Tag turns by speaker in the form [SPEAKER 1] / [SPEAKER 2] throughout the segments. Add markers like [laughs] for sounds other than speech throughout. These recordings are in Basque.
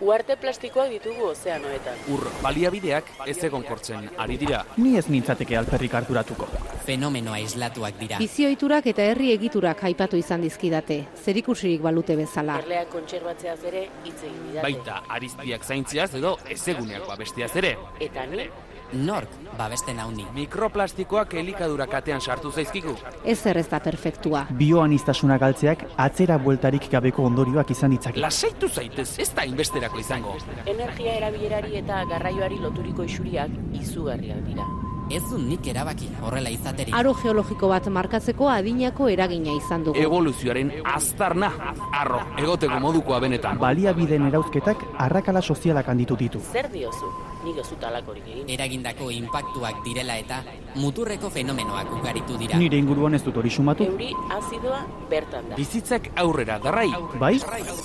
[SPEAKER 1] Uarte plastikoak ditugu ozeanoetan.
[SPEAKER 2] Ur baliabideak ez egonkortzen ari dira.
[SPEAKER 3] Ni ez nintzateke alperrik harturatuko.
[SPEAKER 4] Fenomeno aislatuak dira.
[SPEAKER 5] Bizioiturak eta herri egiturak aipatu izan dizkidate, zerikusirik balute bezala.
[SPEAKER 1] Erleak kontserbatzeaz ere hitz egin didate.
[SPEAKER 2] Baita ariztiak zaintziaz edo ezeguneak babesteaz ere.
[SPEAKER 1] Eta ni,
[SPEAKER 4] Nork babesten hauni.
[SPEAKER 2] Mikroplastikoak elikadura katean sartu zaizkigu.
[SPEAKER 5] Ez zer ez da perfektua.
[SPEAKER 3] Bioanistasuna galtzeak atzera bueltarik gabeko ondorioak izan ditzake.
[SPEAKER 2] Lasaitu zaitez, ez da inbesterako izango.
[SPEAKER 1] energia erabilerari eta garraioari loturiko isuriak izugarriak dira.
[SPEAKER 4] Ez du nik erabaki horrela izaterik.
[SPEAKER 5] Aro geologiko bat markatzeko adinako eragina izan dugu.
[SPEAKER 2] Evoluzioaren aztarna, arro, egoteko modukoa benetan.
[SPEAKER 3] Baliabideen erauzketak arrakala sozialak handitu ditu.
[SPEAKER 1] Zer diozu? Nik ez dut alakorik egin.
[SPEAKER 4] Eragindako inpaktuak direla eta muturreko fenomenoak ugaritu dira.
[SPEAKER 3] Nire inguruan ez dut hori sumatu.
[SPEAKER 1] Euri azidoa bertan da.
[SPEAKER 2] Bizitzak aurrera, darrai.
[SPEAKER 3] Bai?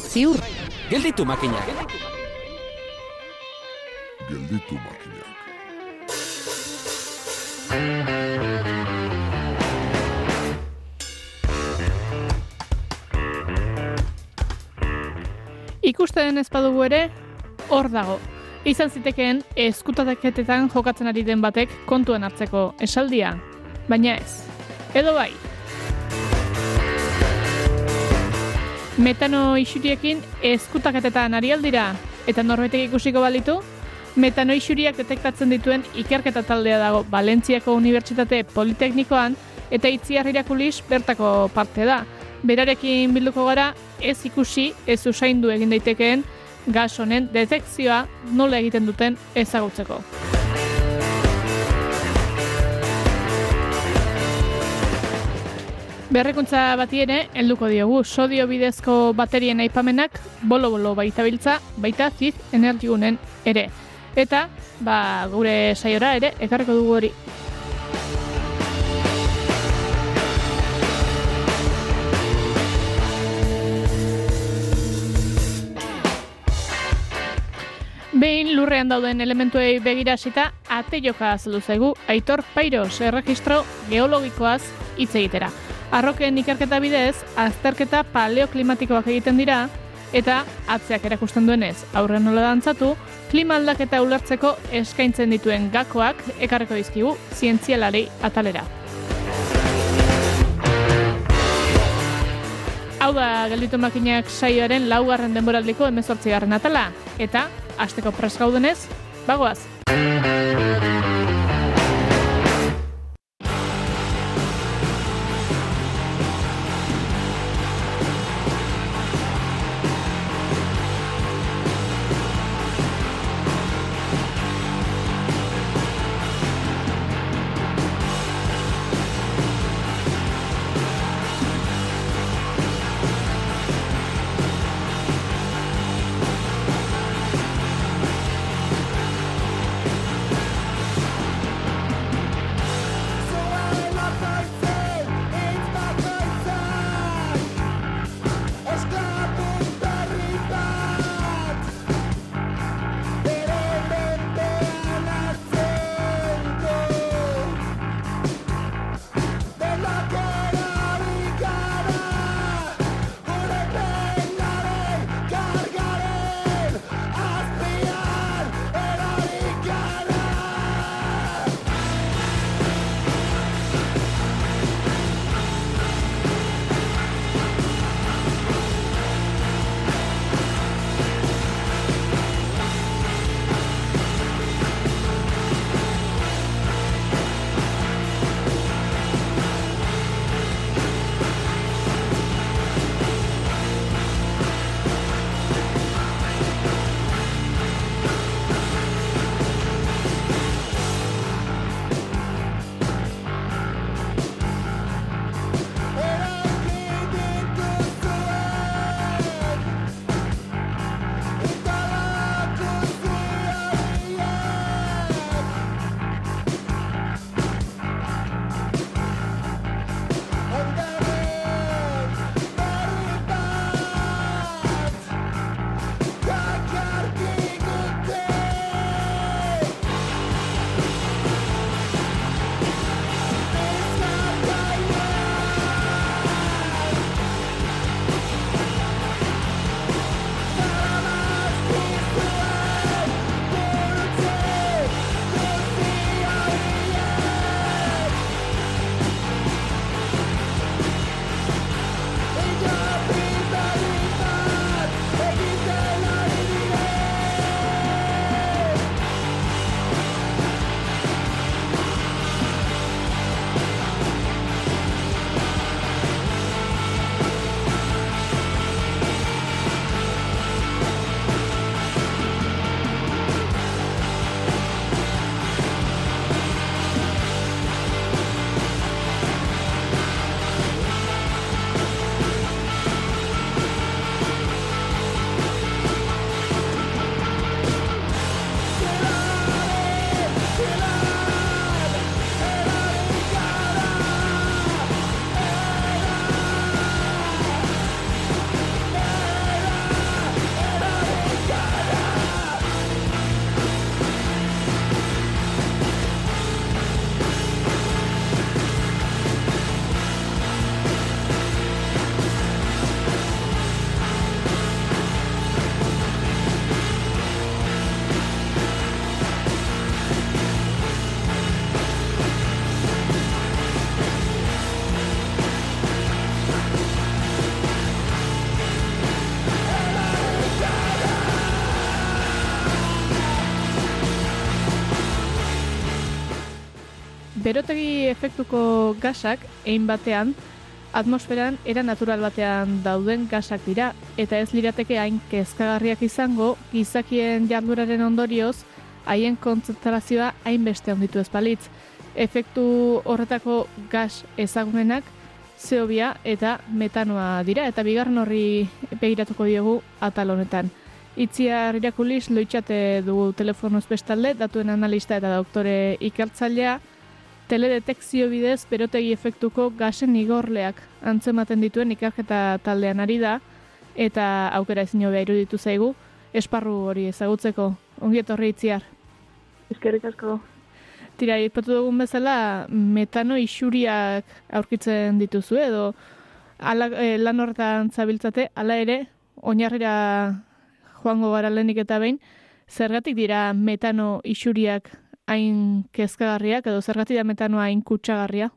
[SPEAKER 5] Ziur,
[SPEAKER 2] Gelditu makinak.
[SPEAKER 6] Gelditu makinak.
[SPEAKER 7] Ikusten ez badugu ere, hor dago. Izan zitekeen eskutateketetan jokatzen ari den batek kontuan hartzeko esaldia, baina ez. Edo bai. Metano isuriekin eskutaketetan ari aldira, eta norbetek ikusiko balitu, metano isuriak detektatzen dituen ikerketa taldea dago Valentziako Unibertsitate Politeknikoan, eta itziar irakulis bertako parte da. Berarekin bilduko gara, ez ikusi, ez usaindu egin daitekeen gas honen detekzioa nola egiten duten ezagutzeko. Berrekuntza bati ere, helduko diogu sodio bidezko baterien aipamenak bolo-bolo baita biltza, baita ziz energigunen ere. Eta, ba, gure saiora ere, ekarriko dugu hori. Behin lurrean dauden elementuei begira hasita ate joka azaldu zaigu Aitor Pairos erregistro geologikoaz hitz egitera. Arroken ikerketa bidez, azterketa paleoklimatikoak egiten dira, eta atzeak erakusten duenez, aurren nola dantzatu, klima aldaketa ulertzeko eskaintzen dituen gakoak ekarreko dizkigu zientzialari atalera. Hau da, gelditu makinak saioaren laugarren denboraldiko emezortzigarren atala, eta, asteko pres gaudenez, bagoaz! Berotegi efektuko gasak egin batean, atmosferan era natural batean dauden gasak dira, eta ez lirateke hain kezkagarriak izango, gizakien jarduraren ondorioz, haien kontzentrazioa hainbeste onditu ez balitz. Efektu horretako gas ezagunenak, zeobia eta metanoa dira, eta bigarren horri begiratuko diogu atal honetan. Itziar irakulis loitxate dugu telefonoz bestalde, datuen analista eta doktore ikertzailea, teledetekzio bidez berotegi efektuko gasen igorleak antzematen dituen ikerketa taldean ari da, eta aukera ezin hobea iruditu zaigu, esparru hori ezagutzeko. Ongi etorri itziar.
[SPEAKER 8] Ezkerrik asko.
[SPEAKER 7] Tira, ipatu dugun bezala, metano isuriak aurkitzen dituzu edo ala, e, lan horretan zabiltzate, hala ere, oinarrira joango gara lehenik eta behin, zergatik dira metano isuriak hain kezkagarriak edo zergatik da metanoa hain kutsagarria?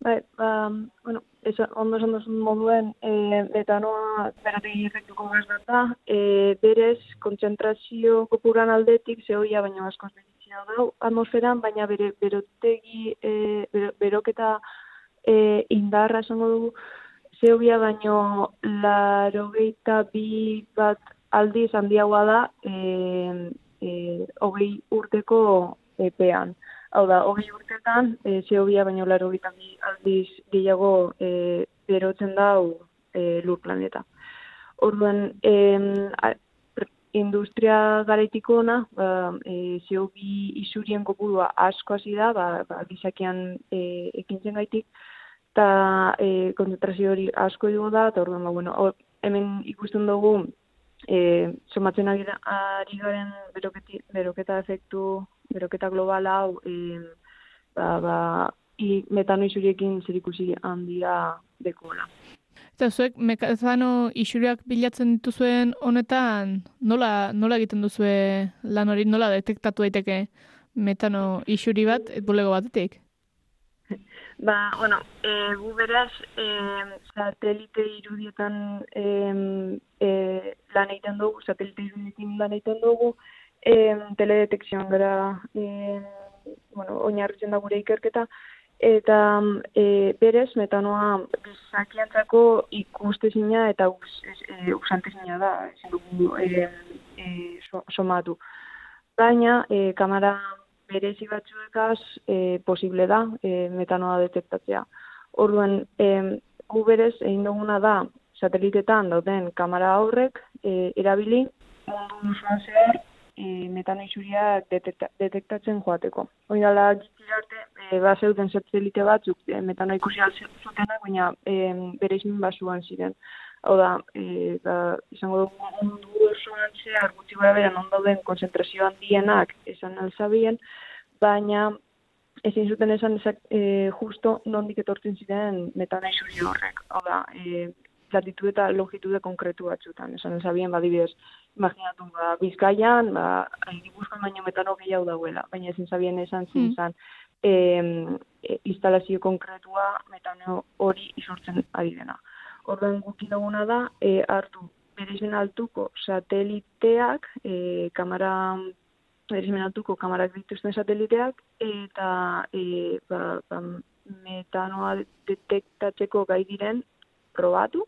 [SPEAKER 8] Bai, ba, bueno, eso, ondo esan duzun moduen, e, metanoa berategi efektuko gaz data, e, berez, kontzentrazio kopuran aldetik, zehoia baino askoz berizia da, atmosferan, baina bere, berotegi, e, bero, beroketa e, indarra esango dugu, zehoia baino larogeita bi bat aldiz handiagoa da, e, e, hogei urteko epean. Hau da, hogei urtetan, e, zeobia baino laro aldiz gehiago e, berotzen da e, lur planeta. Orduan, e, industria garaitiko ona, ba, e, zeobi isurien kopurua asko hasi da, ba, ba, gizakian e, ekintzen gaitik, eta e, konzentrazio hori asko dugu da, eta orduan, ba, bueno, or, hemen ikusten dugu, e, somatzen ari, ari garen beroketi, beroketa efektu, beroketa global hau, e, ba, ba, i, metano isuriekin zer ikusi handia dekola.
[SPEAKER 7] Eta zuek, metano isuriak bilatzen dituzuen honetan, nola, nola egiten duzue lan hori, nola detektatu daiteke metano isuri bat, bulego batetik? [laughs]
[SPEAKER 8] Ba, bueno, e, gu beraz, e, satelite irudietan e, e, lan egiten dugu, satelite irudietan lan egiten dugu, e, teledetekzioan gara, e, bueno, oinarritzen da gure ikerketa, eta e, berez, metanoa gizakiantzako ikustezina eta e, usantezina da, ezin dugu e, e, somatu. Baina, e, kamara berezi batzuekaz e, posible da e, metanoa detektatzea. Orduan, e, gu berez egin duguna da satelitetan dauden kamera horrek e, erabili mundu osoan zehar e, metano isuria detektatzen joateko. Hoi dala, arte, e, ba zeuden satelite batzuk e, metano ikusi zutenak, baina e, bere izmin basuan ziren. Hau da, e, da izango dugu mundu osoan zehar gutxi gara bera non dauden konzentrazio handienak esan alzabien, baina ezin zuten esan ezak, e, justo nondik etortzen ziren metana isuri horrek. Hau da, e, latitud eta longitude konkretu batzutan. Esan alzabien, badibidez, imaginatu, ba, bizkaian, ba, gipuzkoan baino metano gehiago dauela, baina ezin zabien esan zin mm. e, e, instalazio konkretua metano hori isortzen ari dena. Orduan guki duguna da, e, hartu berizmen altuko sateliteak, e, kamara, berizmen altuko kamarak dituzten sateliteak, eta e, ba, ba, metanoa detektatzeko gai diren probatu,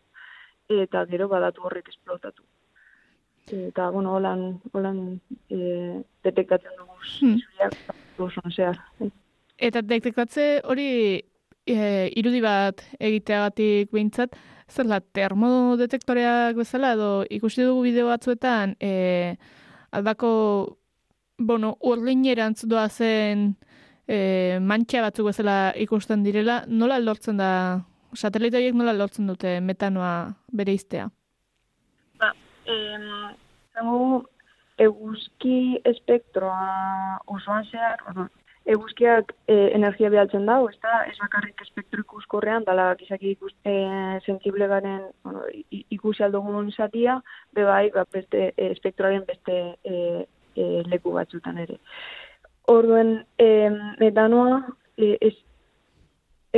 [SPEAKER 8] eta gero badatu horrek esplotatu. Eta, bueno, holan, holan e, detektatzen dugu hmm. zuriak,
[SPEAKER 7] Eta detektatze hori e, irudi bat egiteagatik behintzat, zer da, termodetektoreak bezala, edo ikusi dugu bideo batzuetan, e, aldako, bueno, urlinerantz doa zen e, mantxa batzuk bezala ikusten direla, nola lortzen da, satelite horiek nola lortzen dute metanoa bere iztea?
[SPEAKER 8] Ba, em, zango, eguzki espektroa osoan zehar, eguzkiak e, energia behaltzen dago, ez da, ez bakarrik espektro ikuskorrean, dala gizaki ikus, e, sensible garen bueno, ikusi aldogun zatia, bebai, ba, beste, e, espektroaren beste e, e, leku batzutan ere. Orduen, e, metanoa, e, ez,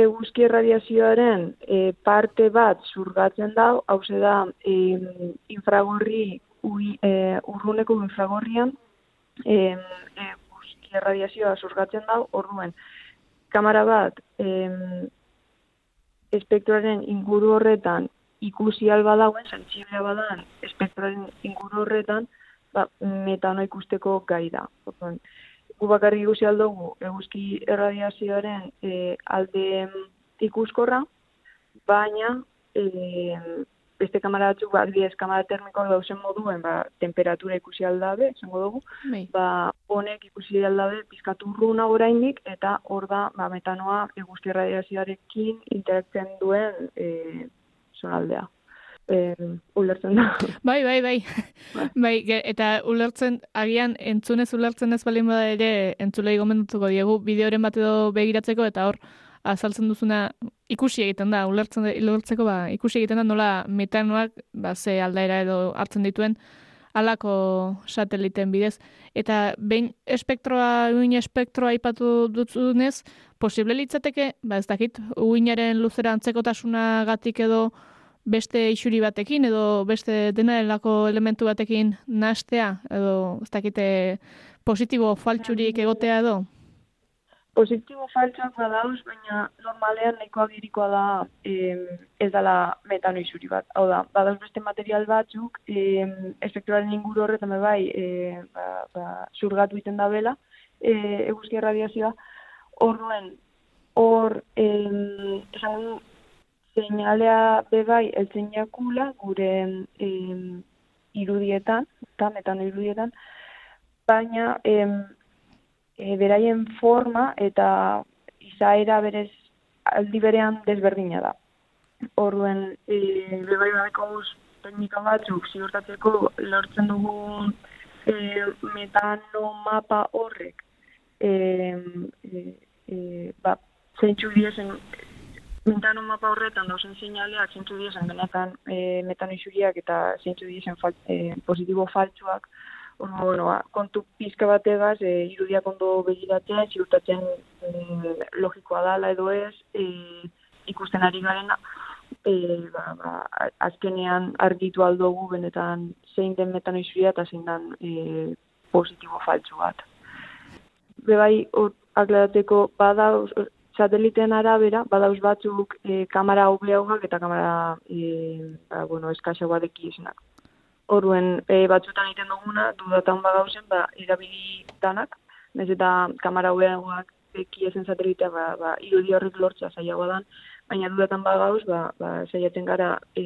[SPEAKER 8] eguzki erradiazioaren e, parte bat zurgatzen dago, hau da, e, infragorri, ui, e, urruneko infragorrian, e, e, erradiazioa surgatzen dau, orduen, kamera bat em, espektroaren inguru horretan ikusi alba dauen, sensiblea badan espektroaren inguru horretan, ba, metano ikusteko gai da. Orduan, gu bakarrik ikusi aldugu eguzki erradiazioaren e, alde ikuskorra, baina e, beste kamera batzuk, ba, adibidez, kamera termikoak dauzen moduen, ba, temperatura ikusi aldabe, esango dugu,
[SPEAKER 7] Bai.
[SPEAKER 8] ba, honek ikusi aldabe pizkatu urruna oraindik eta hor da ba, metanoa eguzki erradiazioarekin interaktzen duen e, zonaldea. E, ulertzen da. [laughs]
[SPEAKER 7] Bai, bai, bai. bai, ge- eta ulertzen, agian entzunez ulertzen ez balin bada ere entzulei gomendatuko diegu bideoren bat edo begiratzeko eta hor azaltzen duzuna ikusi egiten da, ulertzen ulertzeko ba, ikusi egiten da nola metanoak ba, ze aldaera edo hartzen dituen alako sateliten bidez. Eta behin espektroa, uin espektroa aipatu dutzunez, posible litzateke, ba ez dakit, uinaren luzera antzekotasunagatik edo beste isuri batekin edo beste denarelako elementu batekin nastea edo ez dakite positibo faltsurik egotea edo.
[SPEAKER 8] Positibo faltsuak badauz, baina normalean nahiko agirikoa da em, ez dela metano isuri bat. Hau da, badauz beste material batzuk, em, espektroaren inguru horretan bai, e, ba, ba, zurgatu iten da bela, e, eguzki erradiazioa, horren, hor, em, esan du, seinalea be bai, eltzen jakula, gure em, irudietan, eta metano irudietan, baina em, e, beraien forma eta izaera berez aldi berean desberdina da. Orduen, e, bebai badeko teknika batzuk ziurtatzeko lortzen dugun e, metano mapa horrek e, e, ba, zeintzu diezen metano mapa horretan dauzen seinaleak zeintzu diezen benetan e, metano isuriak eta zeintzu diezen fal, e, positibo faltsuak Bueno, ba, kontu pizka bategaz, e, irudiak ondo begiratzen, ziurtatzen e, logikoa dala edo ez, e, ikusten ari garena, e, ba, ba, azkenean argitu aldogu benetan zein den metano isuria eta zein den e, positibo faltsu bat. Bebai, hor, aklarateko, badauz, sateliten arabera, badauz batzuk e, kamera hobeagoak eta kamera e, ba, bueno, eskaxagoa dekiesenak. Orduan, e, batzutan egiten duguna, dudatan bagauzen, ba, erabili danak, nez eta kamera hobeagoak ekiezen satelitea, ba, ba, irudi horrek lortzea zailagoa dan, baina dudatan bagauz, ba, ba, saiatzen gara e,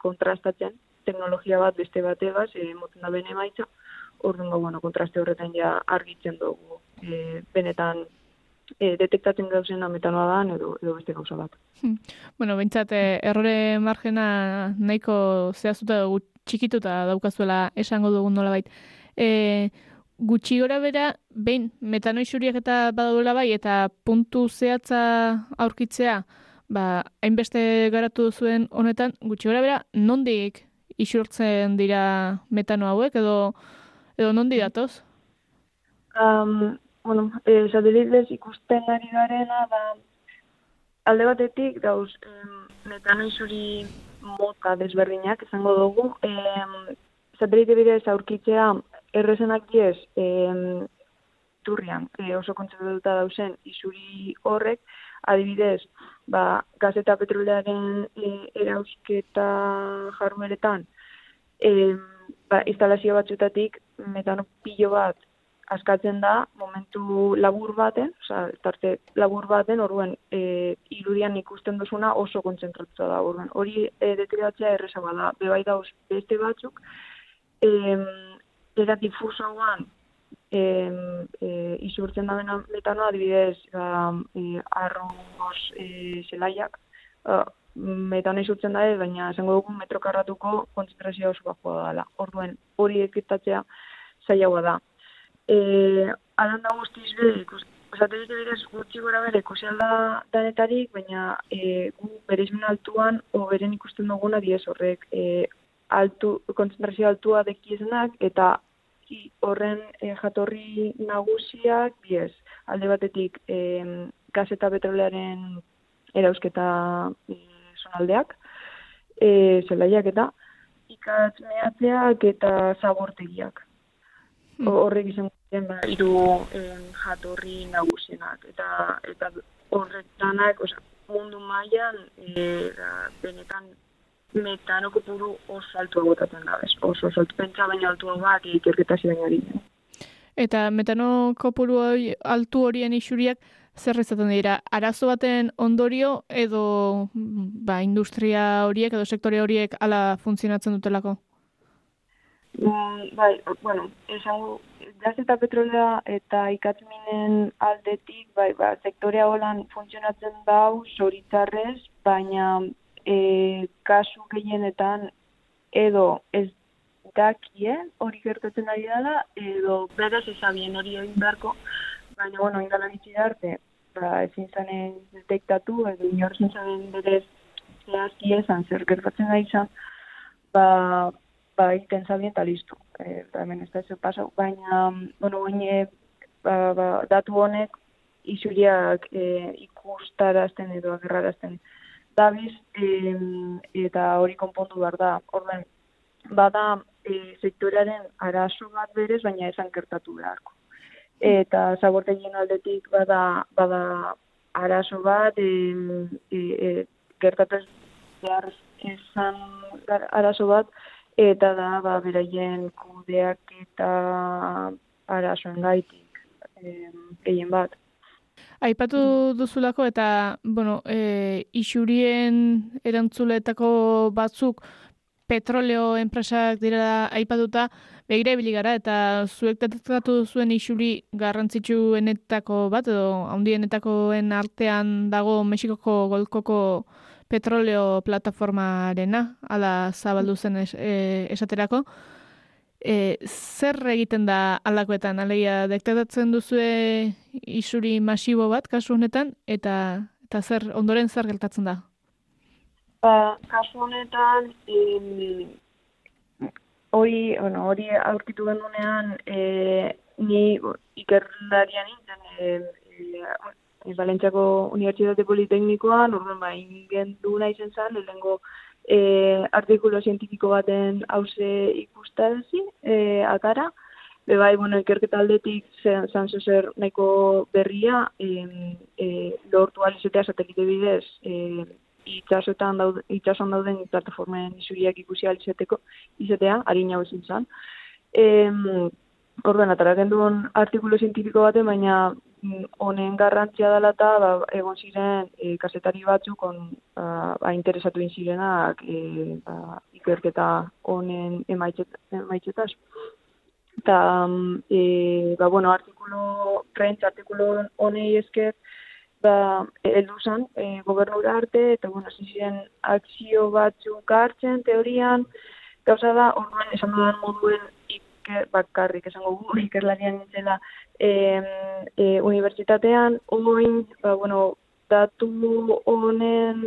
[SPEAKER 8] kontrastatzen, teknologia bat beste bategaz, e, moten da bene maitza, orduan, ba, bueno, kontraste horretan ja argitzen dugu, e, benetan e, detektatzen gauzena metanoa dan, edo, edo beste gauza bat.
[SPEAKER 7] Bueno, behintzat, eh, errore margena nahiko zehaztuta txikituta daukazuela esango dugun nolabait. E, gutxi gora bera, behin metano isuriak eta badaudela bai, eta puntu zehatza aurkitzea, ba, hainbeste garatu zuen honetan, gutxi gora bera, nondik isurtzen dira metano hauek, edo, edo nondi datoz?
[SPEAKER 8] Um, bueno, e, satelitez ikusten ari garena, da, alde batetik, dauz, em, metano isuri mota desberdinak, esango dugu, em, satelite bidez aurkitzea, errezenak diez, em, turrian, e, oso kontzentratuta dauzen isuri horrek, adibidez, ba, gaz eta petrolearen e, erausketa jarrueretan, em, ba, instalazio batzutatik metano pilo bat askatzen da momentu labur baten, osea, tarte labur baten, orduan e, irudian ikusten duzuna oso kontzentratuta da, orduan hori e, detektatzea errezagoa da, bebai dauz beste batzuk, em, era difusoan em, e, isurtzen da bena metanoa, adibidez, ba, e, arroz e, zelaiak, uh, metano isurtzen da, baina esango dugu metro karratuko konzentrazioa oso bajoa dela. Orduan, hori ekitatzea zailagoa da. E, alan da guztiz be, ikus, satelite bidez gutxi gora bere ikusi alda danetarik, baina e, gu bereizmen altuan o beren ikusten duguna diez horrek e, altu, konzentrazio altua dekiezenak eta horren e, jatorri nagusiak diez. Alde batetik e, gaz eta petrolearen erausketa e, zonaldeak, e, zelaiak eta ikatz mehatzeak eta zabortegiak.
[SPEAKER 7] Hmm.
[SPEAKER 8] Ho- Horrek izan zen ba, hiru jatorri nagusienak eta eta horretanak, oza, mundu mailan e, da, benetan metano kopuru oso altu agotatzen da, ez? Oso, oso pentsa baino altu bat ikerketa baino hori.
[SPEAKER 7] Eta metano kopuru hori, altu horien isuriak zer izaten dira? Arazo baten ondorio edo ba, industria horiek edo sektore horiek ala funtzionatzen dutelako?
[SPEAKER 8] Mm, bai, bueno, esango, gaz eta petrolea eta ikatzminen aldetik, bai, ba, sektorea holan funtzionatzen dau, soritzarrez, baina e, kasu gehienetan edo ez dakien hori gertatzen ari dela, edo berez ezabien hori egin beharko, baina, bueno, indala gitzi arte, ba, ezin zanen detektatu, edo inor zanen berez zehazki esan zer gertatzen da izan, ba, ba, iten zabien eta listu. E, ba, hemen ez da ez pasau, baina, bueno, baina, ba, ba, datu honek, isuriak e, ikustarazten edo agerrarazten dabiz, e, eta hori konpondu behar da. Orden, bada e, sektorearen arazo bat berez, baina esan kertatu beharko. Eta zabortegien aldetik bada, bada arazo bat, e, e, e, gertatez behar esan arazo bat, eta da, ba, beraien kudeak eta arazoen gaitik gehien bat.
[SPEAKER 7] Aipatu duzulako eta, bueno, e, isurien erantzuletako batzuk petroleo enpresak dira aipatuta, begira ibili gara eta zuek detektatu zuen isuri garrantzitsuenetako bat edo handienetakoen artean dago Mexikoko golkoko petroleo plataformarena, ala zabaldu zen e, esaterako. E, zer egiten da alakoetan, alegia dektatatzen duzue isuri masibo bat kasu honetan, eta eta zer ondoren zer geltatzen da?
[SPEAKER 8] Ba, kasu honetan, hori, bueno, hori aurkitu gendunean, e, ni ikerlarian nintzen, e, e, Balentxako Unibertsitate Politeknikoan, orduan ba, ingen du nahi zen zan, lehenko e, artikulo zientifiko baten hause ikustazi, e, akara, Be bai, bueno, ikerketa aldetik zan zer nahiko berria, e, e, lortu alizetea satelite bidez, e, itxasotan dauden, itxasoan dauden plataformen isuriak ikusi alizeteko, izatea, harina ezin zan. E, Orden, atara genduen artikulo zientifiko baten, baina honen garrantzia dela eta ba, egon ziren e, kasetari batzuk on, ba, ba, interesatu zirenak e, ba, ikerketa honen emaitzetaz. Eta, mm, e, ba, bueno, artikulo, prentz, artikulo honei esker, ba, eldu zan, e, gobernura arte, eta, bueno, ziren akzio batzuk hartzen, teorian, gauza da, orduan, esan dudan moduen iker, bakarrik, esango gu, [laughs] ikerlarian nintzela, e, e, unibertsitatean, oin, ba, bueno, datu honen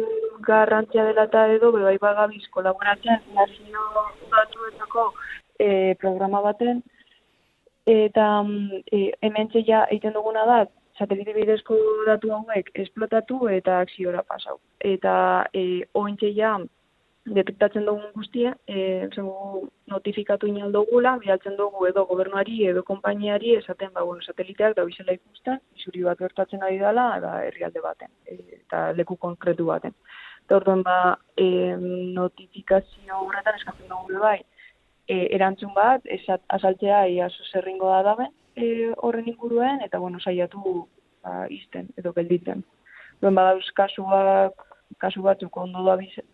[SPEAKER 8] garrantzia dela eta edo, bai bagabiz kolaboratzen nazio datuetako e, programa baten, eta e, hemen ja egiten duguna da, satelite bidezko datu hauek esplotatu eta akziora pasau. Eta e, oin ja, detektatzen dugun guztia, e, notifikatu inaldogula, bidaltzen dugu edo gobernuari edo konpainiari esaten ba, bueno, sateliteak da bizela ikusten, isuri bat gertatzen ari dela, eta herrialde baten, e, eta leku konkretu baten. Eta orduan ba, e, notifikazio horretan eskatzen dugu bai, e, erantzun bat, esat, azaltzea iaso zerringo da dabe e, horren inguruen, eta bueno, saiatu ba, izten edo gelditzen. Duen badauz kasuak kasu batzuk ondo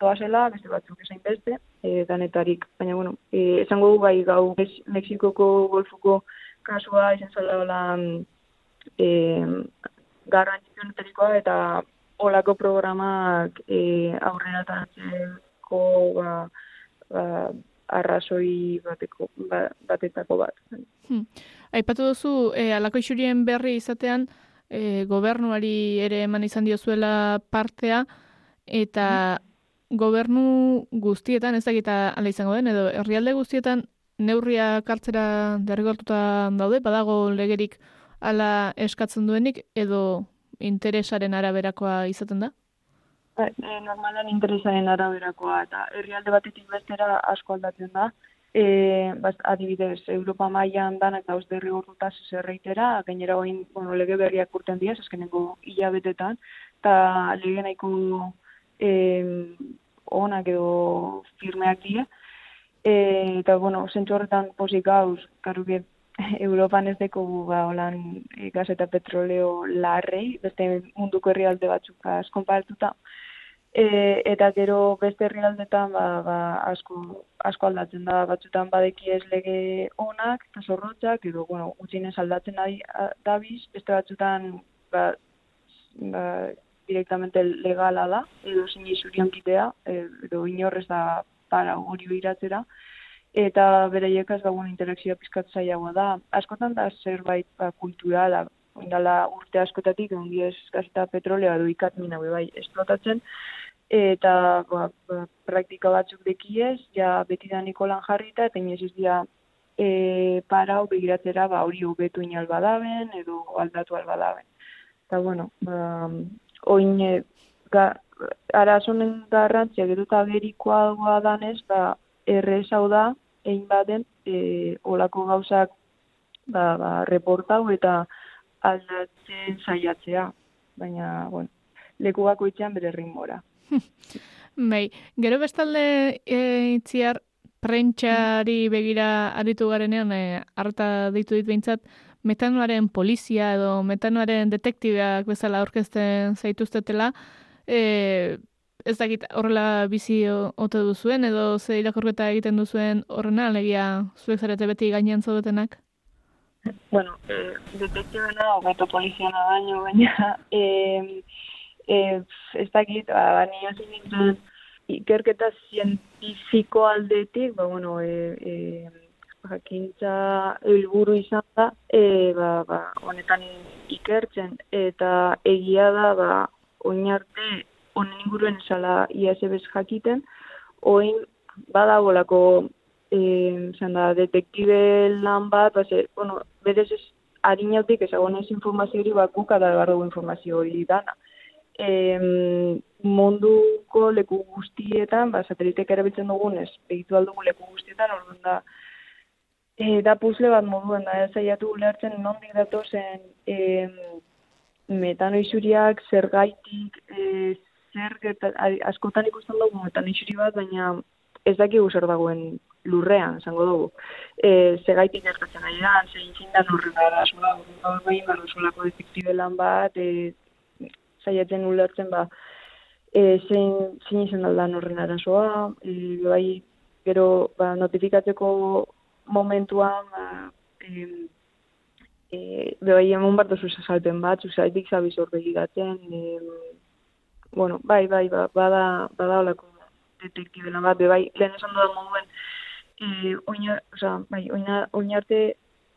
[SPEAKER 8] doa zela, beste batzuk esain beste, e, danetarik. Baina, bueno, e, esango du bai gau Mexikoko golfuko kasua izan zela hola e, garrantzitzu eta olako programak e, aurrera tantzeko ba, ba, arrazoi bateko, ba, batetako bat.
[SPEAKER 7] Hmm. Aipatu duzu, e, alako isurien berri izatean, e, gobernuari ere eman izan diozuela partea, eta gobernu guztietan, ez dakita ala izango den, edo herrialde guztietan neurria kartzera derrigortuta daude, badago legerik ala eskatzen duenik, edo interesaren araberakoa izaten da?
[SPEAKER 8] E, normalan interesaren araberakoa, eta herrialde batetik bestera asko aldatzen da. e, bas, adibidez, Europa mailan danak dauz derrigortutaz zerreitera, gainera oin, bueno, lege berriak urten diaz, azkeneko hilabetetan, eta lege nahiko e, onak edo firmeak dira, e, eta, bueno, zentzu horretan posik gauz, karu [laughs] Europan ez deko ba, holan e, gas eta petroleo larrei, beste munduko herrialde batzuk askonpartuta, E, eta gero beste herrialdetan ba, ba, asko, asko aldatzen da. Batzutan badeki ez lege onak eta zorrotzak, edo bueno, utzinez aldatzen da dabiz, beste batzutan ba, ba, directamente legala da, edo zin izurion kitea, e, edo inorrez da para hori iratzera, eta bere jekaz ba, interakzioa pizkat zailagoa da. Askotan da zerbait ba, kulturala, indala urte askotatik, ondi ez petrolea edo ikat mina bai esplotatzen, eta ba, ba, praktika batzuk dekiez, ja beti da Nikolan jarrita, eta inez ez dira e, para begiratzera ba, hori hobetu inal badaben, edo aldatu albadaben. Eta bueno, ba, oin, e, ga, arazonen garrantziak edo eta berikoa danez, ba, errez hau da, egin baden, e, olako gauzak ba, ba, reportau eta aldatzen saiatzea. Baina, bueno, leku bako itxean bere ritmora. [laughs]
[SPEAKER 7] bai, gero bestalde e, itziar prentxari begira aritu garenean, e, harta ditu dit behintzat, metanoaren polizia edo metanoaren detektibeak bezala aurkezten zaituztetela, e, ez dakit horrela bizi ote duzuen, edo ze irakorketa egiten duzuen horrena, alegia zuek zarete beti gainean zaudetenak?
[SPEAKER 8] Bueno, eh, detektibena, obeto poliziana baino, baina [laughs] eh, eh, ez dakit, ba, ba nintzen ikerketa zientifiko aldetik, ba, bueno, e, e, jakintza helburu izan da, e, ba, ba, honetan ikertzen, eta egia da, ba, oin arte, honen inguruen esala ISBs jakiten, oin badabolako eh, da, detektibe lan bat, ba, ze, bueno, berez ez, harinautik ezagonez informazio hori bakuka da bardugu informazio hori dana. Em, munduko leku guztietan, ba, satelitek erabiltzen dugunez, egitu aldugu leku guztietan, orduan da, e, da puzle bat moduen, da, zaiatu ulertzen nondik datozen e, metano isuriak, zer gaitik, e, zer gerta, askotan ikusten dugu metano isuri bat, baina ez dakigu zer dagoen lurrean, zango dugu. E, zer gaitik gertatzen ari da, zer intzindan horren gara, zola, behin, barro, detektibe lan bat, e, saiatzen ulertzen ba e, zein zein izan aldan horren arazoa, e, bai gero ba, notifikatzeko momentuan ba, e, e, bai emun bat dozu salpen bat, zuzaitik zabiz hor begiratzen, e, bueno, bai, bai, ba, bada, bada olako detektibela bat, bai, lehen esan dudan moduen, e, oina, oza, bai, oina, oina arte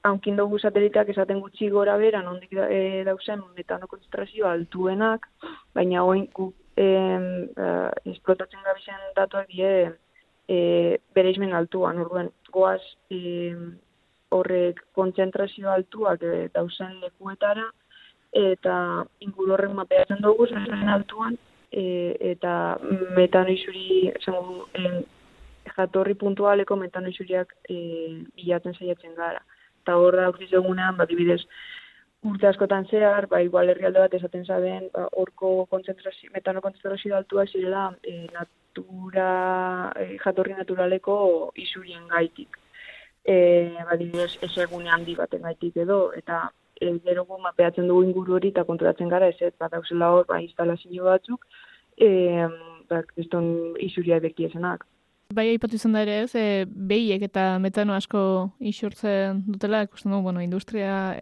[SPEAKER 8] haunkin dugu sateliteak esaten gutxi gora bera, nondik da, e, dauzen metano konzentrazioa altuenak, baina oin gu e, esplotatzen gabizen datuak die e, bere izmen altuan, orduen goaz e, horrek konzentrazio altuak e, dauzen lekuetara, eta inguru horrek mapeatzen dugu zen altuan, e, eta metano izuri, e, jatorri puntualeko metano izuriak e, bilatzen saiatzen gara. Eta hor da urtiz egunean, bat dibidez, urte askotan zehar, ba, igual herrialde bat esaten zaben, ba, orko konzentrazio, metano konzentrazio altua zirela e, natura, e, jatorri naturaleko isurien gaitik. E, ba, dibidez, ez egune handi baten gaitik edo, eta e, gero mapeatzen dugu inguru hori eta konturatzen gara, ez, bat dauzela hor, ba, instalazio batzuk, e, ba, kriston isuria bekiesenak.
[SPEAKER 7] Bai, aipatu izan da ere ez, e, behiek eta metano asko isurtzen dutela, ikusten dugu, bueno, industria,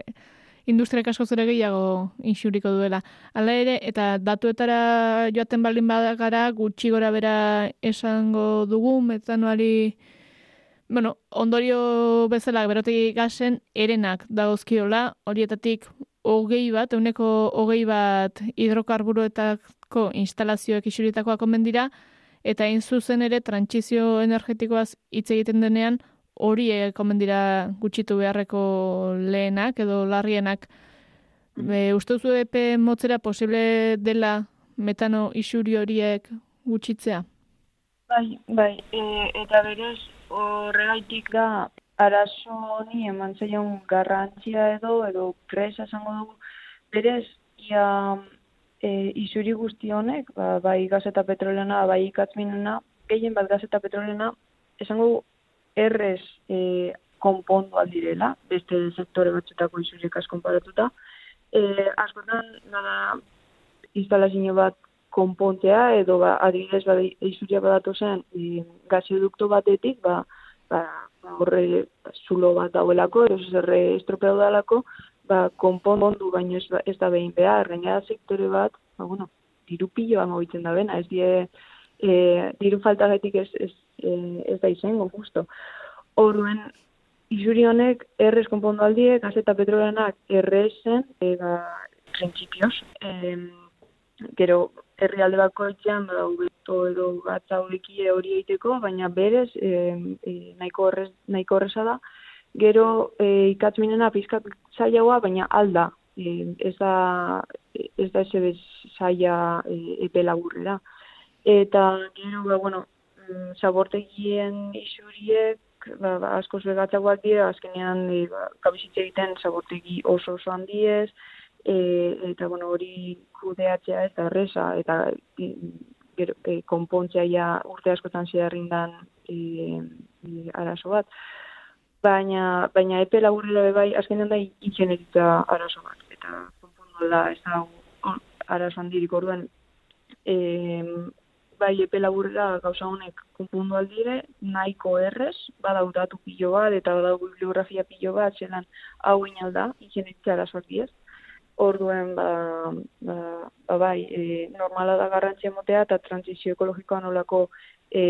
[SPEAKER 7] industria asko zure gehiago insuriko duela. Hala ere, eta datuetara joaten baldin badagara, gutxi gora bera esango dugu metanoari, bueno, ondorio bezala berotik gasen erenak dagozkiola, horietatik hogei bat, euneko hogei bat hidrokarburoetako instalazioek isuritakoak omen dira, eta hain zuzen ere trantsizio energetikoaz hitz egiten denean hori komen dira gutxitu beharreko lehenak edo larrienak. E, uste duzu epe motzera posible dela metano isuri horiek gutxitzea?
[SPEAKER 8] Bai, bai, e, eta berez horregaitik da arazo honi eman zaion garrantzia edo edo presa esango dugu berez ia e, isuri guzti honek, ba, bai gaz eta petrolena, bai ikatzminena, gehien bat gaz eta petrolena, esango errez e, konpondu aldirela, beste sektore batzuetako isuriek konparatuta. E, askotan, nada, instalazio bat konpontzea, edo ba, adibidez, ba, isuria badatu zen, e, gaziodukto batetik, ba, ba, horre zulo bat dauelako, edo zerre estropeau dalako, ba, konpondu baino ez, ez da behin behar, gainera sektore bat, ba, bueno, diru mobitzen da bena, ez die, e, diru faltagatik ez, ez, e, ez da izango, justo. Horuen, izuri honek errez konpondu aldie, gaz eta petrolenak errezen, e, ba, prinsipioz, e, gero, herri alde bako etxean, ba, ubeto edo gatza hori egiteko, baina berez, e, e, nahiko, horrez, nahiko horreza da, gero e, ikatzminena pizkat zailagoa, baina alda, e, ez da, ez da eze zaila e, epe laburrera. Eta gero, ba, bueno, mm, zabortegien isuriek, ba, ba, asko zuegatzagoak dira, azkenean e, ba, kabizitze egiten zabortegi oso oso handiez, e, eta bueno, hori kudeatzea eta erresa, eta e, gero, e, konpontzea ja urte askotan zeharrindan e, e, arazo bat. Baina, baina epe laburrera bai, azkenean da ingenieritza arazo bat. Eta konpondu da, ez da arazo handirik orduan, e, bai epe laburrera gauza honek konpundu aldire, nahiko errez, badau datu pilo bat, eta badau bibliografia pilo bat, zelan hau inalda, ingenieritza arazoak diez. Orduen, ba, ba, ba bai, e, normala da garrantzia motea eta transizio ekologikoa nolako e,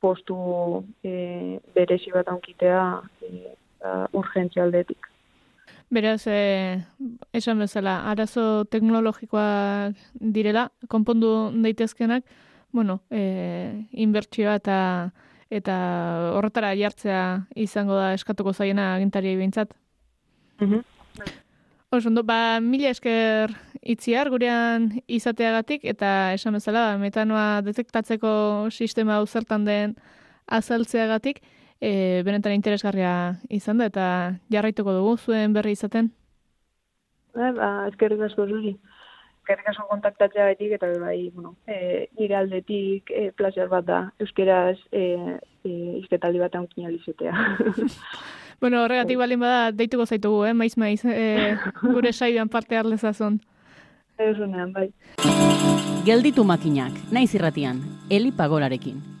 [SPEAKER 8] postu e, berezi bat onkitea e, ba, urgentzia aldetik.
[SPEAKER 7] Beraz, e, esan bezala, arazo teknologikoak direla, konpondu daitezkenak, bueno, e, inbertsioa eta eta horretara jartzea izango da eskatuko zaiena agintari behintzat.
[SPEAKER 8] Mm
[SPEAKER 7] -hmm. ba, mila esker itziar gurean izateagatik, eta esan bezala, metanoa detektatzeko sistema hau zertan den azaltzeagatik, e, benetan interesgarria izan da, eta jarraituko dugu zuen berri izaten?
[SPEAKER 8] Ba, ba ezkerrik asko zuri. Ezkerrik asko kontaktatzea betik, eta bai, bueno, e, nire aldetik e, plazer bat da, euskeraz e, e, izketaldi bat haunkin alizetea. [laughs]
[SPEAKER 7] bueno, horregatik balin bada, deituko zaitugu, eh? maiz maiz, e, gure [laughs] saioan parte harlezazun.
[SPEAKER 8] Ez bai.
[SPEAKER 9] Gelditu makinak, naiz irratian, Eli Pagolarekin.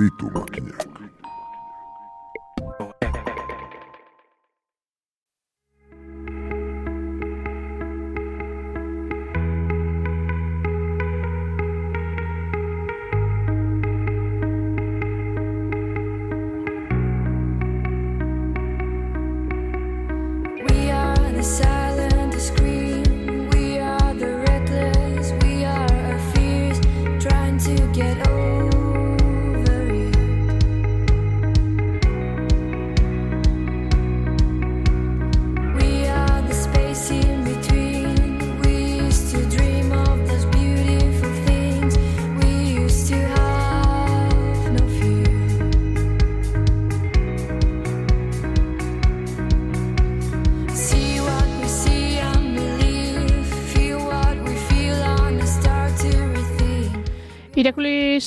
[SPEAKER 6] Gelditu makinak.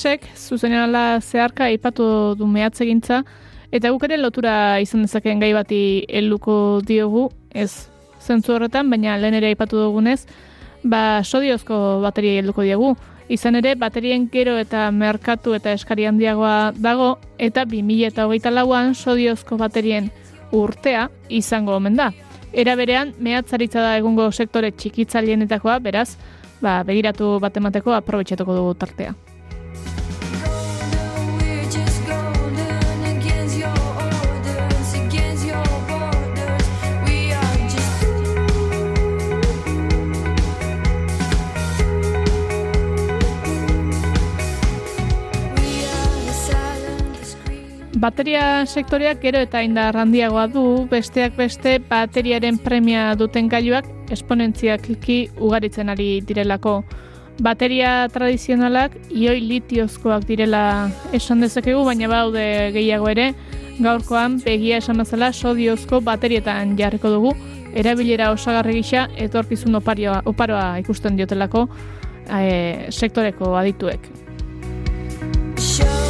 [SPEAKER 7] Irakulisek zuzenean ala zeharka aipatu du mehatzegintza eta guk ere lotura izan dezakeen gai bati helduko diogu, ez zentzu horretan, baina lehen ere aipatu dugunez, ba sodiozko bateria helduko diogu. Izan ere, baterien gero eta merkatu eta eskari handiagoa dago, eta 2000 eta hogeita lauan sodiozko baterien urtea izango omen da. Era berean, mehatzaritza da egungo sektore txikitzaileetakoa, beraz, ba, begiratu bat emateko aprobetxatuko dugu tartea. Bateria sektoreak gero eta indar handiagoa du, besteak beste bateriaren premia duten gailuak esponentziakliki ugaritzen ari direlako. Bateria tradizionalak ioi litiozkoak direla esan dezakegu, baina baude gehiago ere, gaurkoan begia esan bezala sodiozko baterietan jarriko dugu, erabilera osagarri gisa etorkizun oparioa, oparoa ikusten diotelako eh, sektoreko adituek.
[SPEAKER 10] Show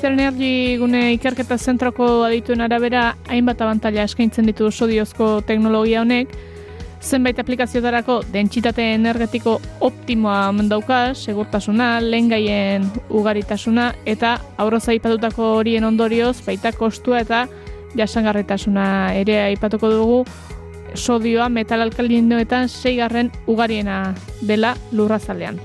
[SPEAKER 7] Energy gune ikerketa zentroko adituen arabera hainbat abantaila eskaintzen ditu sodiozko teknologia honek, zenbait aplikazioetarako dentsitate energetiko optimoa dauka, segurtasuna, lehengaien ugaritasuna eta aurroz aipatutako horien ondorioz baita kostua eta jasangarritasuna ere aipatuko dugu sodioa metal alkalinoetan seigarren ugariena dela lurrazalean.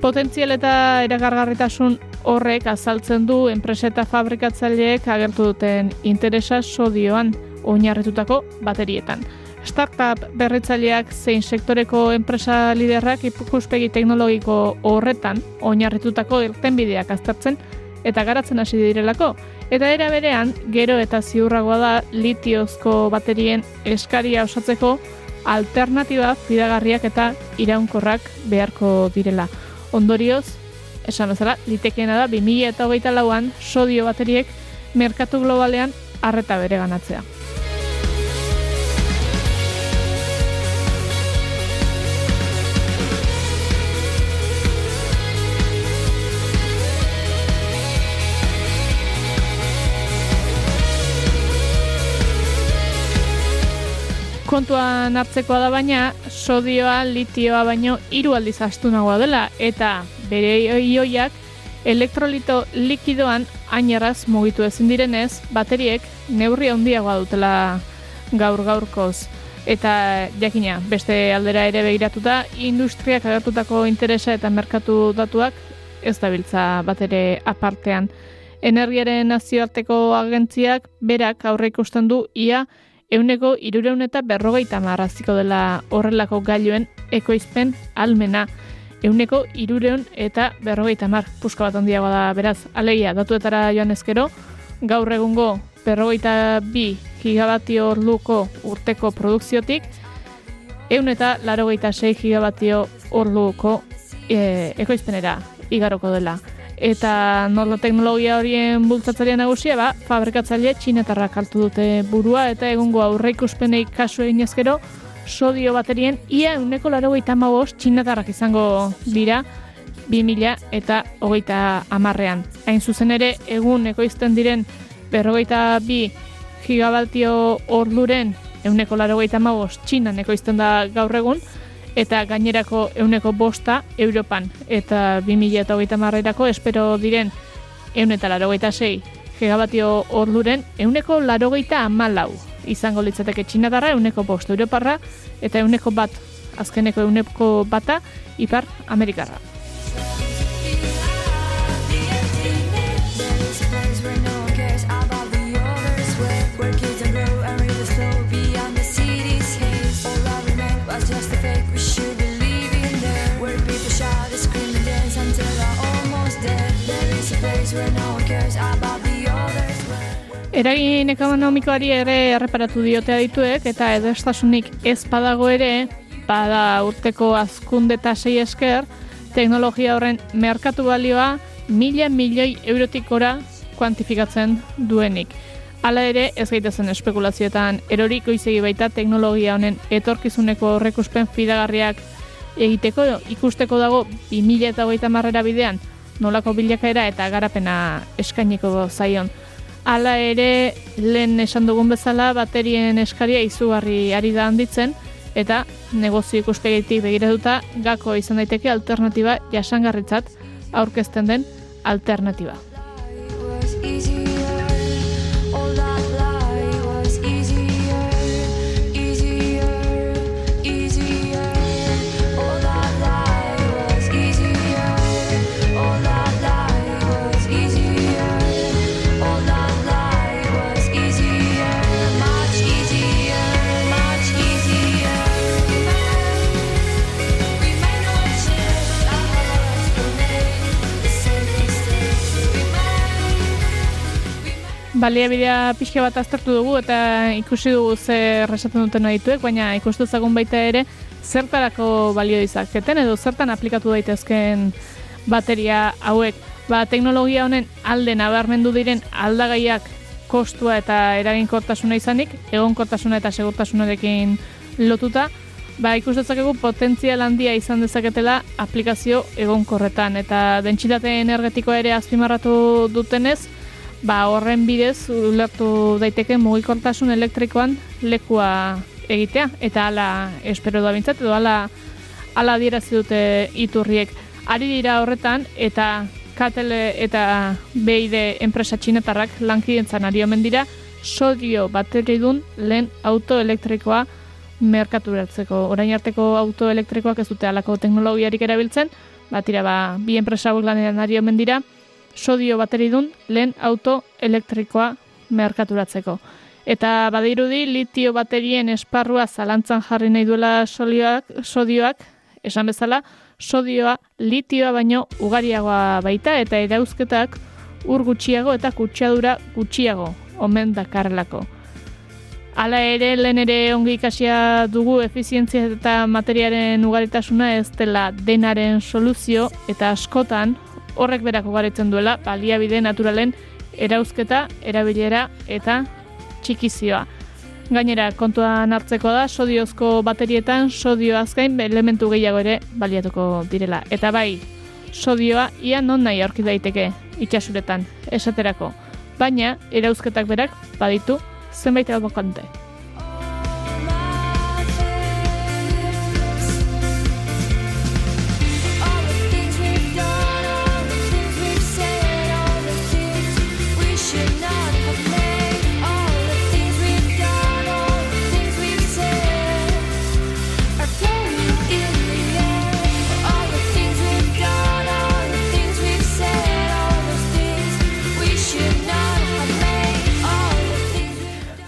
[SPEAKER 7] Potentzial eta eragargarritasun horrek azaltzen du enpresa eta fabrikatzaileek agertu duten interesa sodioan oinarritutako baterietan. Startup berritzaileak zein sektoreko enpresa liderrak ikuspegi teknologiko horretan oinarritutako irtenbideak aztertzen eta garatzen hasi direlako. Eta era berean, gero eta ziurragoa da litiozko baterien eskaria osatzeko alternatiba fidagarriak eta iraunkorrak beharko direla. Ondorioz, esan bezala, litekeena da 2000 eta hogeita lauan sodio bateriek merkatu globalean arreta bere ganatzea. Kontuan hartzekoa da baina, sodioa, litioa baino hiru aldiz astunagoa dela eta bere ioiak elektrolito likidoan aineraz mugitu ezin direnez, bateriek neurri handiagoa dutela gaur gaurkoz. Eta jakina, beste aldera ere begiratuta, industriak agertutako interesa eta merkatu datuak ez dabiltza bat ere apartean. Energiaren nazioarteko agentziak berak aurre ikusten du ia euneko irureun eta berrogeita marraziko dela horrelako gailuen ekoizpen almena. Euneko irureun eta berrogeita mar puska bat handiagoa da beraz. Alegia, datuetara joan ezkero, gaur egungo berrogeita bi gigabatio orduko urteko produkziotik, eun eta larogeita sei gigabatio orduko e, ekoizpenera igaroko dela. Eta nola teknologia horien bultzatzailea nagusia, ba, fabrikatzaile txinetarrak hartu dute burua eta egungo aurreikuspenei kasu egin ezkero, sodio baterien ia uneko laro gehieta txinetarrak izango dira 2000 eta hogeita amarrean. Hain zuzen ere, egun ekoizten diren berrogeita bi gigabatio orduren euneko larogeita magoz txinan ekoizten da gaur egun, eta gainerako euneko bosta Europan. Eta 2008 marrerako espero diren eun eta larogeita sei gigabatio orduren euneko larogeita amalau izango litzateke txinatarra, euneko bost Europarra, eta euneko bat, azkeneko euneko bata, ipar Amerikarra.
[SPEAKER 10] Where no one cares about the
[SPEAKER 7] Eragin ekonomikoari ere erreparatu diote adituek eta edestasunik ez badago ere, bada urteko azkunde tasei esker, teknologia horren merkatu balioa mila milioi eurotik gora kuantifikatzen duenik. Hala ere, ez gaitezen espekulazioetan eroriko izegi baita teknologia honen etorkizuneko horrekuspen fidagarriak egiteko ikusteko dago 2008 marrera bidean nolako bilakaera eta garapena eskainiko zaion. Hala ere, lehen esan dugun bezala, baterien eskaria izugarri ari da handitzen, eta negozio ikuspegitik begiratuta gako izan daiteke alternatiba jasangarritzat aurkezten den alternatiba. Baliabidea pixka bat aztertu dugu eta ikusi dugu zer esaten duten adituek, baina ikustu zagun baita ere zertarako balio dizaketen edo zertan aplikatu daitezken bateria hauek. Ba, teknologia honen alde nabarmendu diren aldagaiak kostua eta eraginkortasuna izanik, egonkortasuna eta segurtasunarekin lotuta, ba, ikus dezakegu potentzial handia izan dezaketela aplikazio egonkorretan eta dentsitate energetikoa ere azpimarratu dutenez, ba, horren bidez ulertu daiteke mugikortasun elektrikoan lekua egitea eta hala espero da bintzat edo hala hala adierazi dute iturriek. Ari dira horretan eta Katele eta BID enpresa txinetarrak lankidentzan ari omen dira sodio bateridun lehen auto elektrikoa merkaturatzeko. Orain arteko auto elektrikoak ez dute halako teknologiarik erabiltzen, batira ba, bi enpresa hauek lanean ari omen dira, sodio bateridun lehen auto elektrikoa merkaturatzeko. Eta badirudi litio baterien esparrua zalantzan jarri nahi duela solioak, sodioak, esan bezala, sodioa litioa baino ugariagoa baita eta erauzketak ur gutxiago eta kutsadura gutxiago omen dakarrelako. Hala ere, lehen ere ongi ikasia dugu efizientzia eta materiaren ugaritasuna ez dela denaren soluzio eta askotan horrek berak ugaritzen duela baliabide naturalen erauzketa, erabilera eta txikizioa. Gainera, kontuan hartzeko da, sodiozko baterietan sodio azkain elementu gehiago ere baliatuko direla. Eta bai, sodioa ia non nahi aurki daiteke itxasuretan, esaterako. Baina, erauzketak berak baditu zenbait albokante.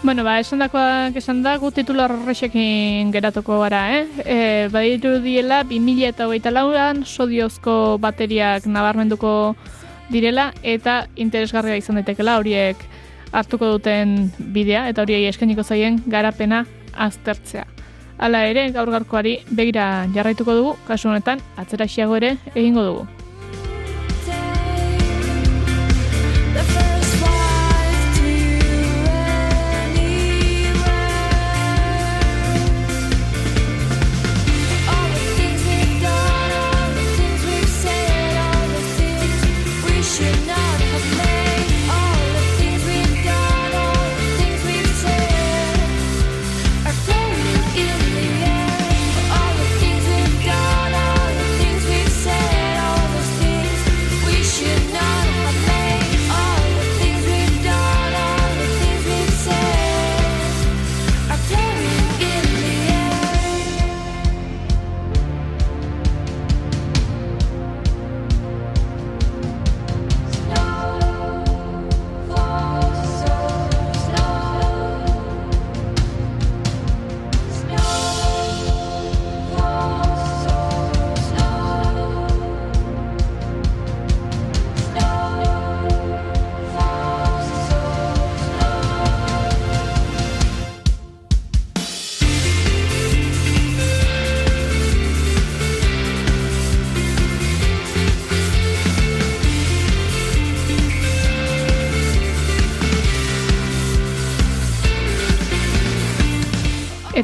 [SPEAKER 7] Bueno, ba, esan dakoak esan da, gu titular horrexekin geratuko gara, eh? E, badiru diela, 2000 eta hogeita lauan, sodiozko bateriak nabarmenduko direla, eta interesgarria izan daitekela horiek hartuko duten bidea, eta horiei eskainiko zaien garapena aztertzea. Hala ere, gaur gaurkoari begira jarraituko dugu, kasu honetan, atzera xiago ere egingo dugu.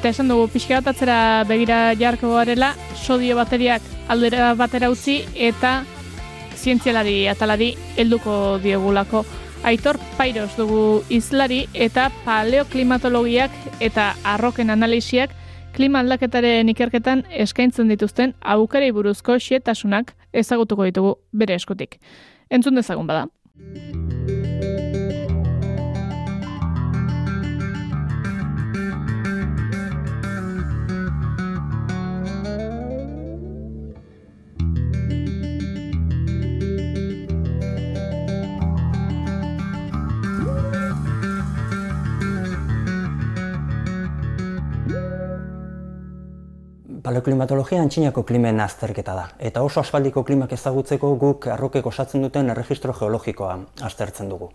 [SPEAKER 7] Eta esan dugu pixka bat atzera begira jarko garela, sodio bateriak aldera batera utzi eta zientzialari atalari helduko diegulako. Aitor Pairos dugu izlari eta paleoklimatologiak eta arroken analisiak klima aldaketaren ikerketan eskaintzen dituzten aukerei buruzko xietasunak ezagutuko ditugu bere eskutik. Entzun dezagun bada.
[SPEAKER 11] Paleoklimatologia antxinako klimen azterketa da, eta oso aspaldiko klimak ezagutzeko guk arrokek osatzen duten erregistro geologikoa aztertzen dugu.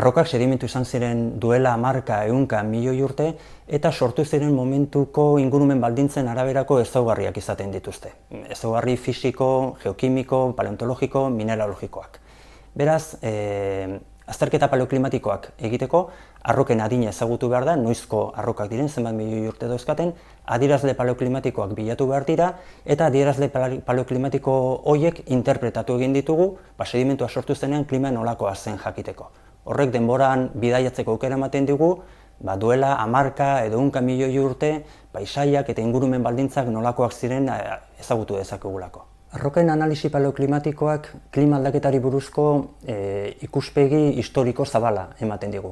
[SPEAKER 11] Arrokak sedimentu izan ziren duela marka ehunka milioi urte eta sortu ziren momentuko ingurumen baldintzen araberako ezaugarriak izaten dituzte. Ezaugarri fisiko, geokimiko, paleontologiko, mineralogikoak. Beraz, e, azterketa paleoklimatikoak egiteko, arroken adina ezagutu behar da, noizko arrokak diren, zenbat milioi urte dauzkaten, adierazle paleoklimatikoak bilatu behar dira, eta adierazle paleoklimatiko hoiek interpretatu egin ditugu, ba, sedimentua sortu zenean klima nolakoa zen jakiteko. Horrek denboran bidaiatzeko aukera ematen digu, ba, duela hamarka edo unka milioi urte, paisaiak eta ingurumen baldintzak nolakoak ziren eh, ezagutu dezakegulako. Arroken analisi paleoklimatikoak klima aldaketari buruzko e, ikuspegi historiko zabala ematen digu.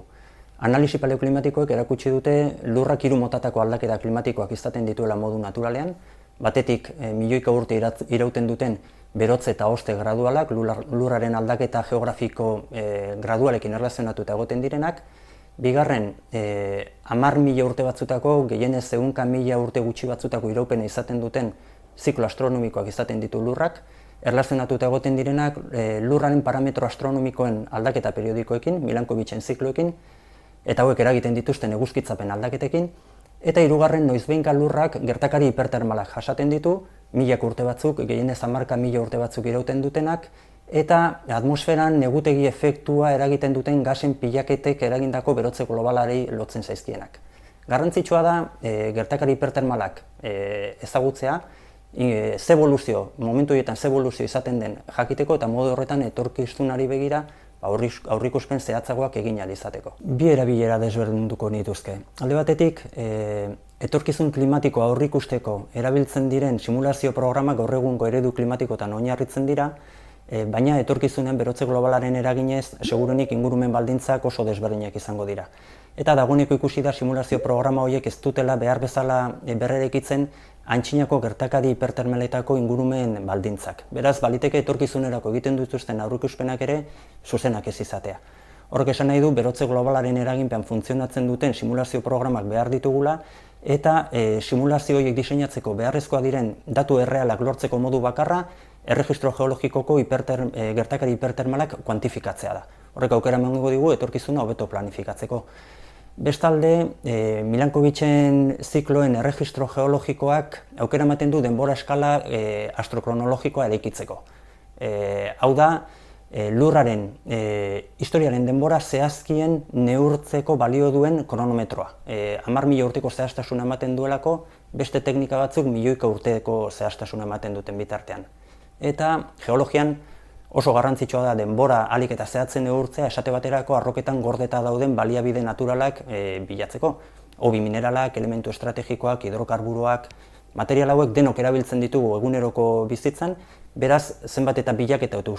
[SPEAKER 11] Analisi paleoklimatikoek erakutsi dute lurrak hiru motatako aldaketa klimatikoak izaten dituela modu naturalean, batetik e, milioika urte irauten duten berotze eta hoste gradualak, lurraren aldaketa geografiko e, gradualekin erlazionatuta egoten direnak, Bigarren, e, amar mila urte batzutako, gehienez egunka mila urte gutxi batzutako iraupena izaten duten ziklo astronomikoak izaten ditu lurrak, erlazionatuta egoten direnak e, lurraren parametro astronomikoen aldaketa periodikoekin, Milankovitzen zikloekin, eta hauek eragiten dituzten eguzkitzapen aldaketekin, eta hirugarren noizbeinka lurrak gertakari hipertermalak jasaten ditu, milak urte batzuk, gehienez hamarka mila urte batzuk irauten dutenak, eta atmosferan negutegi efektua eragiten duten gasen pilaketek eragindako berotze globalari lotzen zaizkienak. Garrantzitsua da e, gertakari hipertermalak e, ezagutzea, e, ze evoluzio, momentu horietan ze evoluzio izaten den jakiteko eta modu horretan etorkizunari begira ba, aurrikuspen zehatzagoak egin izateko. Bi erabilera desberdinduko nituzke. Alde batetik, e, etorkizun klimatikoa aurrikusteko erabiltzen diren simulazio programak gaur egungo eredu klimatikotan oinarritzen dira, e, baina etorkizunean berotze globalaren eraginez segurunik ingurumen baldintzak oso desberdinak izango dira. Eta dagoeneko ikusi da simulazio programa horiek ez dutela behar bezala e, berrerekitzen antxinako gertakadi hipertermaletako ingurumen baldintzak. Beraz, baliteke etorkizunerako egiten dituzten aurrikuspenak ere zuzenak ez izatea. Horrek esan nahi du, berotze globalaren eraginpean funtzionatzen duten simulazio programak behar ditugula, eta e, simulazio horiek diseinatzeko beharrezkoa diren datu errealak lortzeko modu bakarra, erregistro geologikoko hiperter, e, gertakari hipertermalak kuantifikatzea da. Horrek aukera emango digu etorkizuna hobeto planifikatzeko. Bestalde, e, Milankovitzen zikloen erregistro geologikoak aukera ematen du denbora eskala e, astrokronologikoa eraikitzeko. E, hau da, e, lurraren e, historiaren denbora zehazkien neurtzeko balio duen kronometroa. E, amar mila urteko zehaztasuna ematen duelako, beste teknika batzuk milioika urteko zehaztasuna ematen duten bitartean. Eta geologian Oso garrantzitsua da denbora alik eta zehatzen neurtzea esate baterako arroketan gordeta dauden baliabide naturalak e, bilatzeko. Obi mineralak, elementu estrategikoak, hidrokarburoak, material hauek denok erabiltzen ditugu eguneroko bizitzan, beraz zenbat eta bilaketa eta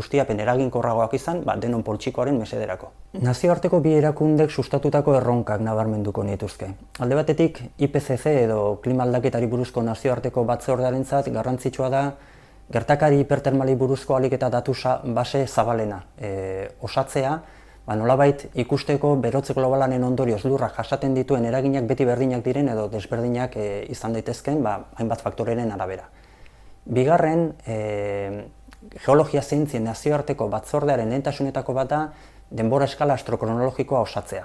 [SPEAKER 11] ustiapen eraginkorragoak izan, ba, denon poltsikoaren mesederako. Nazioarteko bi erakundek sustatutako erronkak nabarmenduko nituzke. Alde batetik, IPCC edo klima aldaketari buruzko nazioarteko batzordarentzat garrantzitsua da gertakari hipertermali buruzko alik eta datu base zabalena e, osatzea, ba, nolabait ikusteko berotze globalanen ondorioz lurrak jasaten dituen eraginak beti berdinak diren edo desberdinak e, izan daitezken ba, hainbat faktoreren arabera. Bigarren, e, geologia zientzien nazioarteko batzordearen lehentasunetako bat da denbora eskala astrokronologikoa osatzea.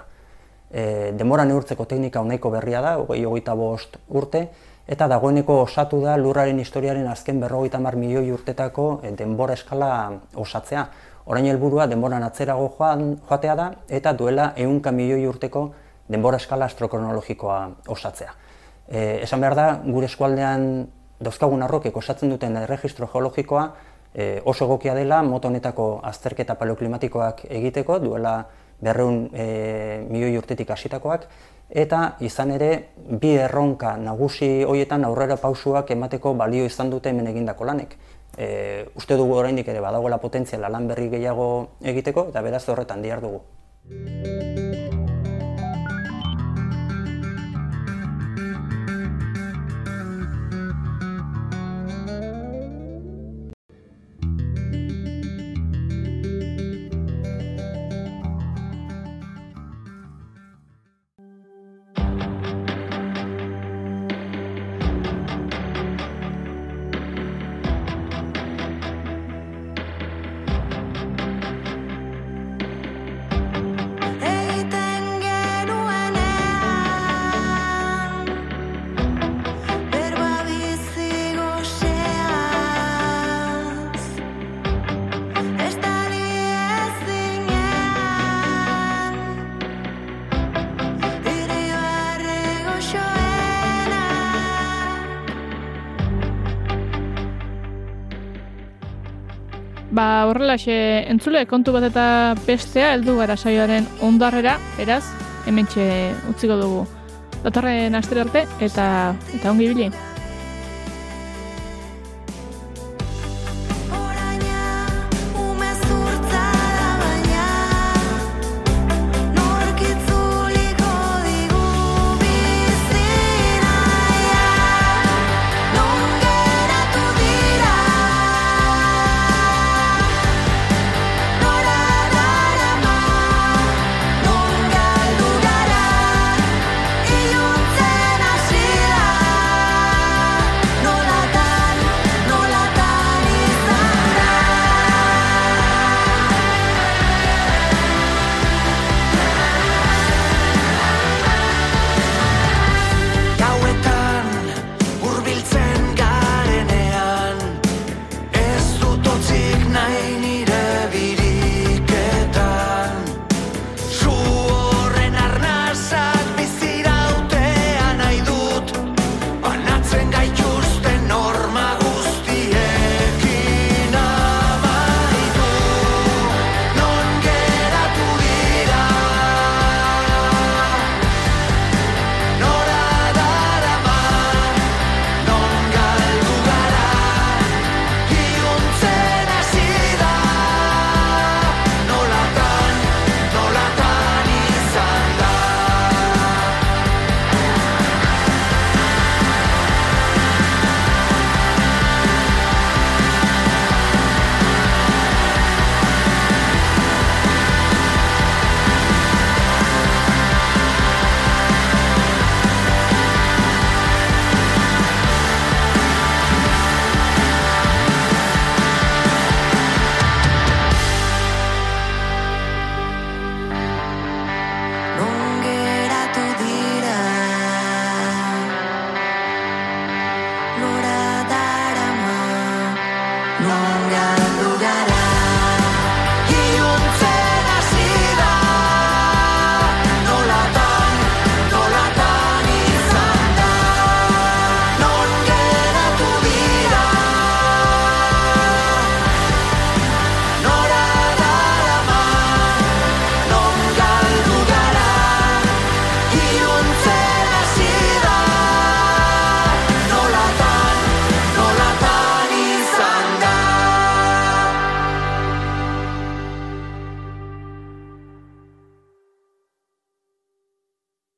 [SPEAKER 11] E, denbora neurtzeko teknika onaiko berria da, hogei hogeita bost urte, eta dagoeneko osatu da lurraren historiaren azken berrogeita mar milioi urtetako eh, denbora eskala osatzea. Orain helburua denboran atzerago joan, joatea da eta duela ehunka milioi urteko denbora eskala astrokronologikoa osatzea. E, esan behar da, gure eskualdean dauzkagun arrokek osatzen duten erregistro geologikoa e, oso egokia dela moto honetako azterketa paleoklimatikoak egiteko, duela berreun e, milioi urtetik hasitakoak, eta izan ere bi erronka nagusi hoietan aurrera pausuak emateko balio izan dute hemen egindako lanek. E, uste dugu oraindik ere badagoela potentziala lan berri gehiago egiteko, eta beraz horretan diar dugu.
[SPEAKER 7] Horrelaxe entzule kontu bat eta bestea heldu gara saioaren ondarrera, beraz, hementxe utziko dugu. Datorren astero arte eta eta ongi ibili.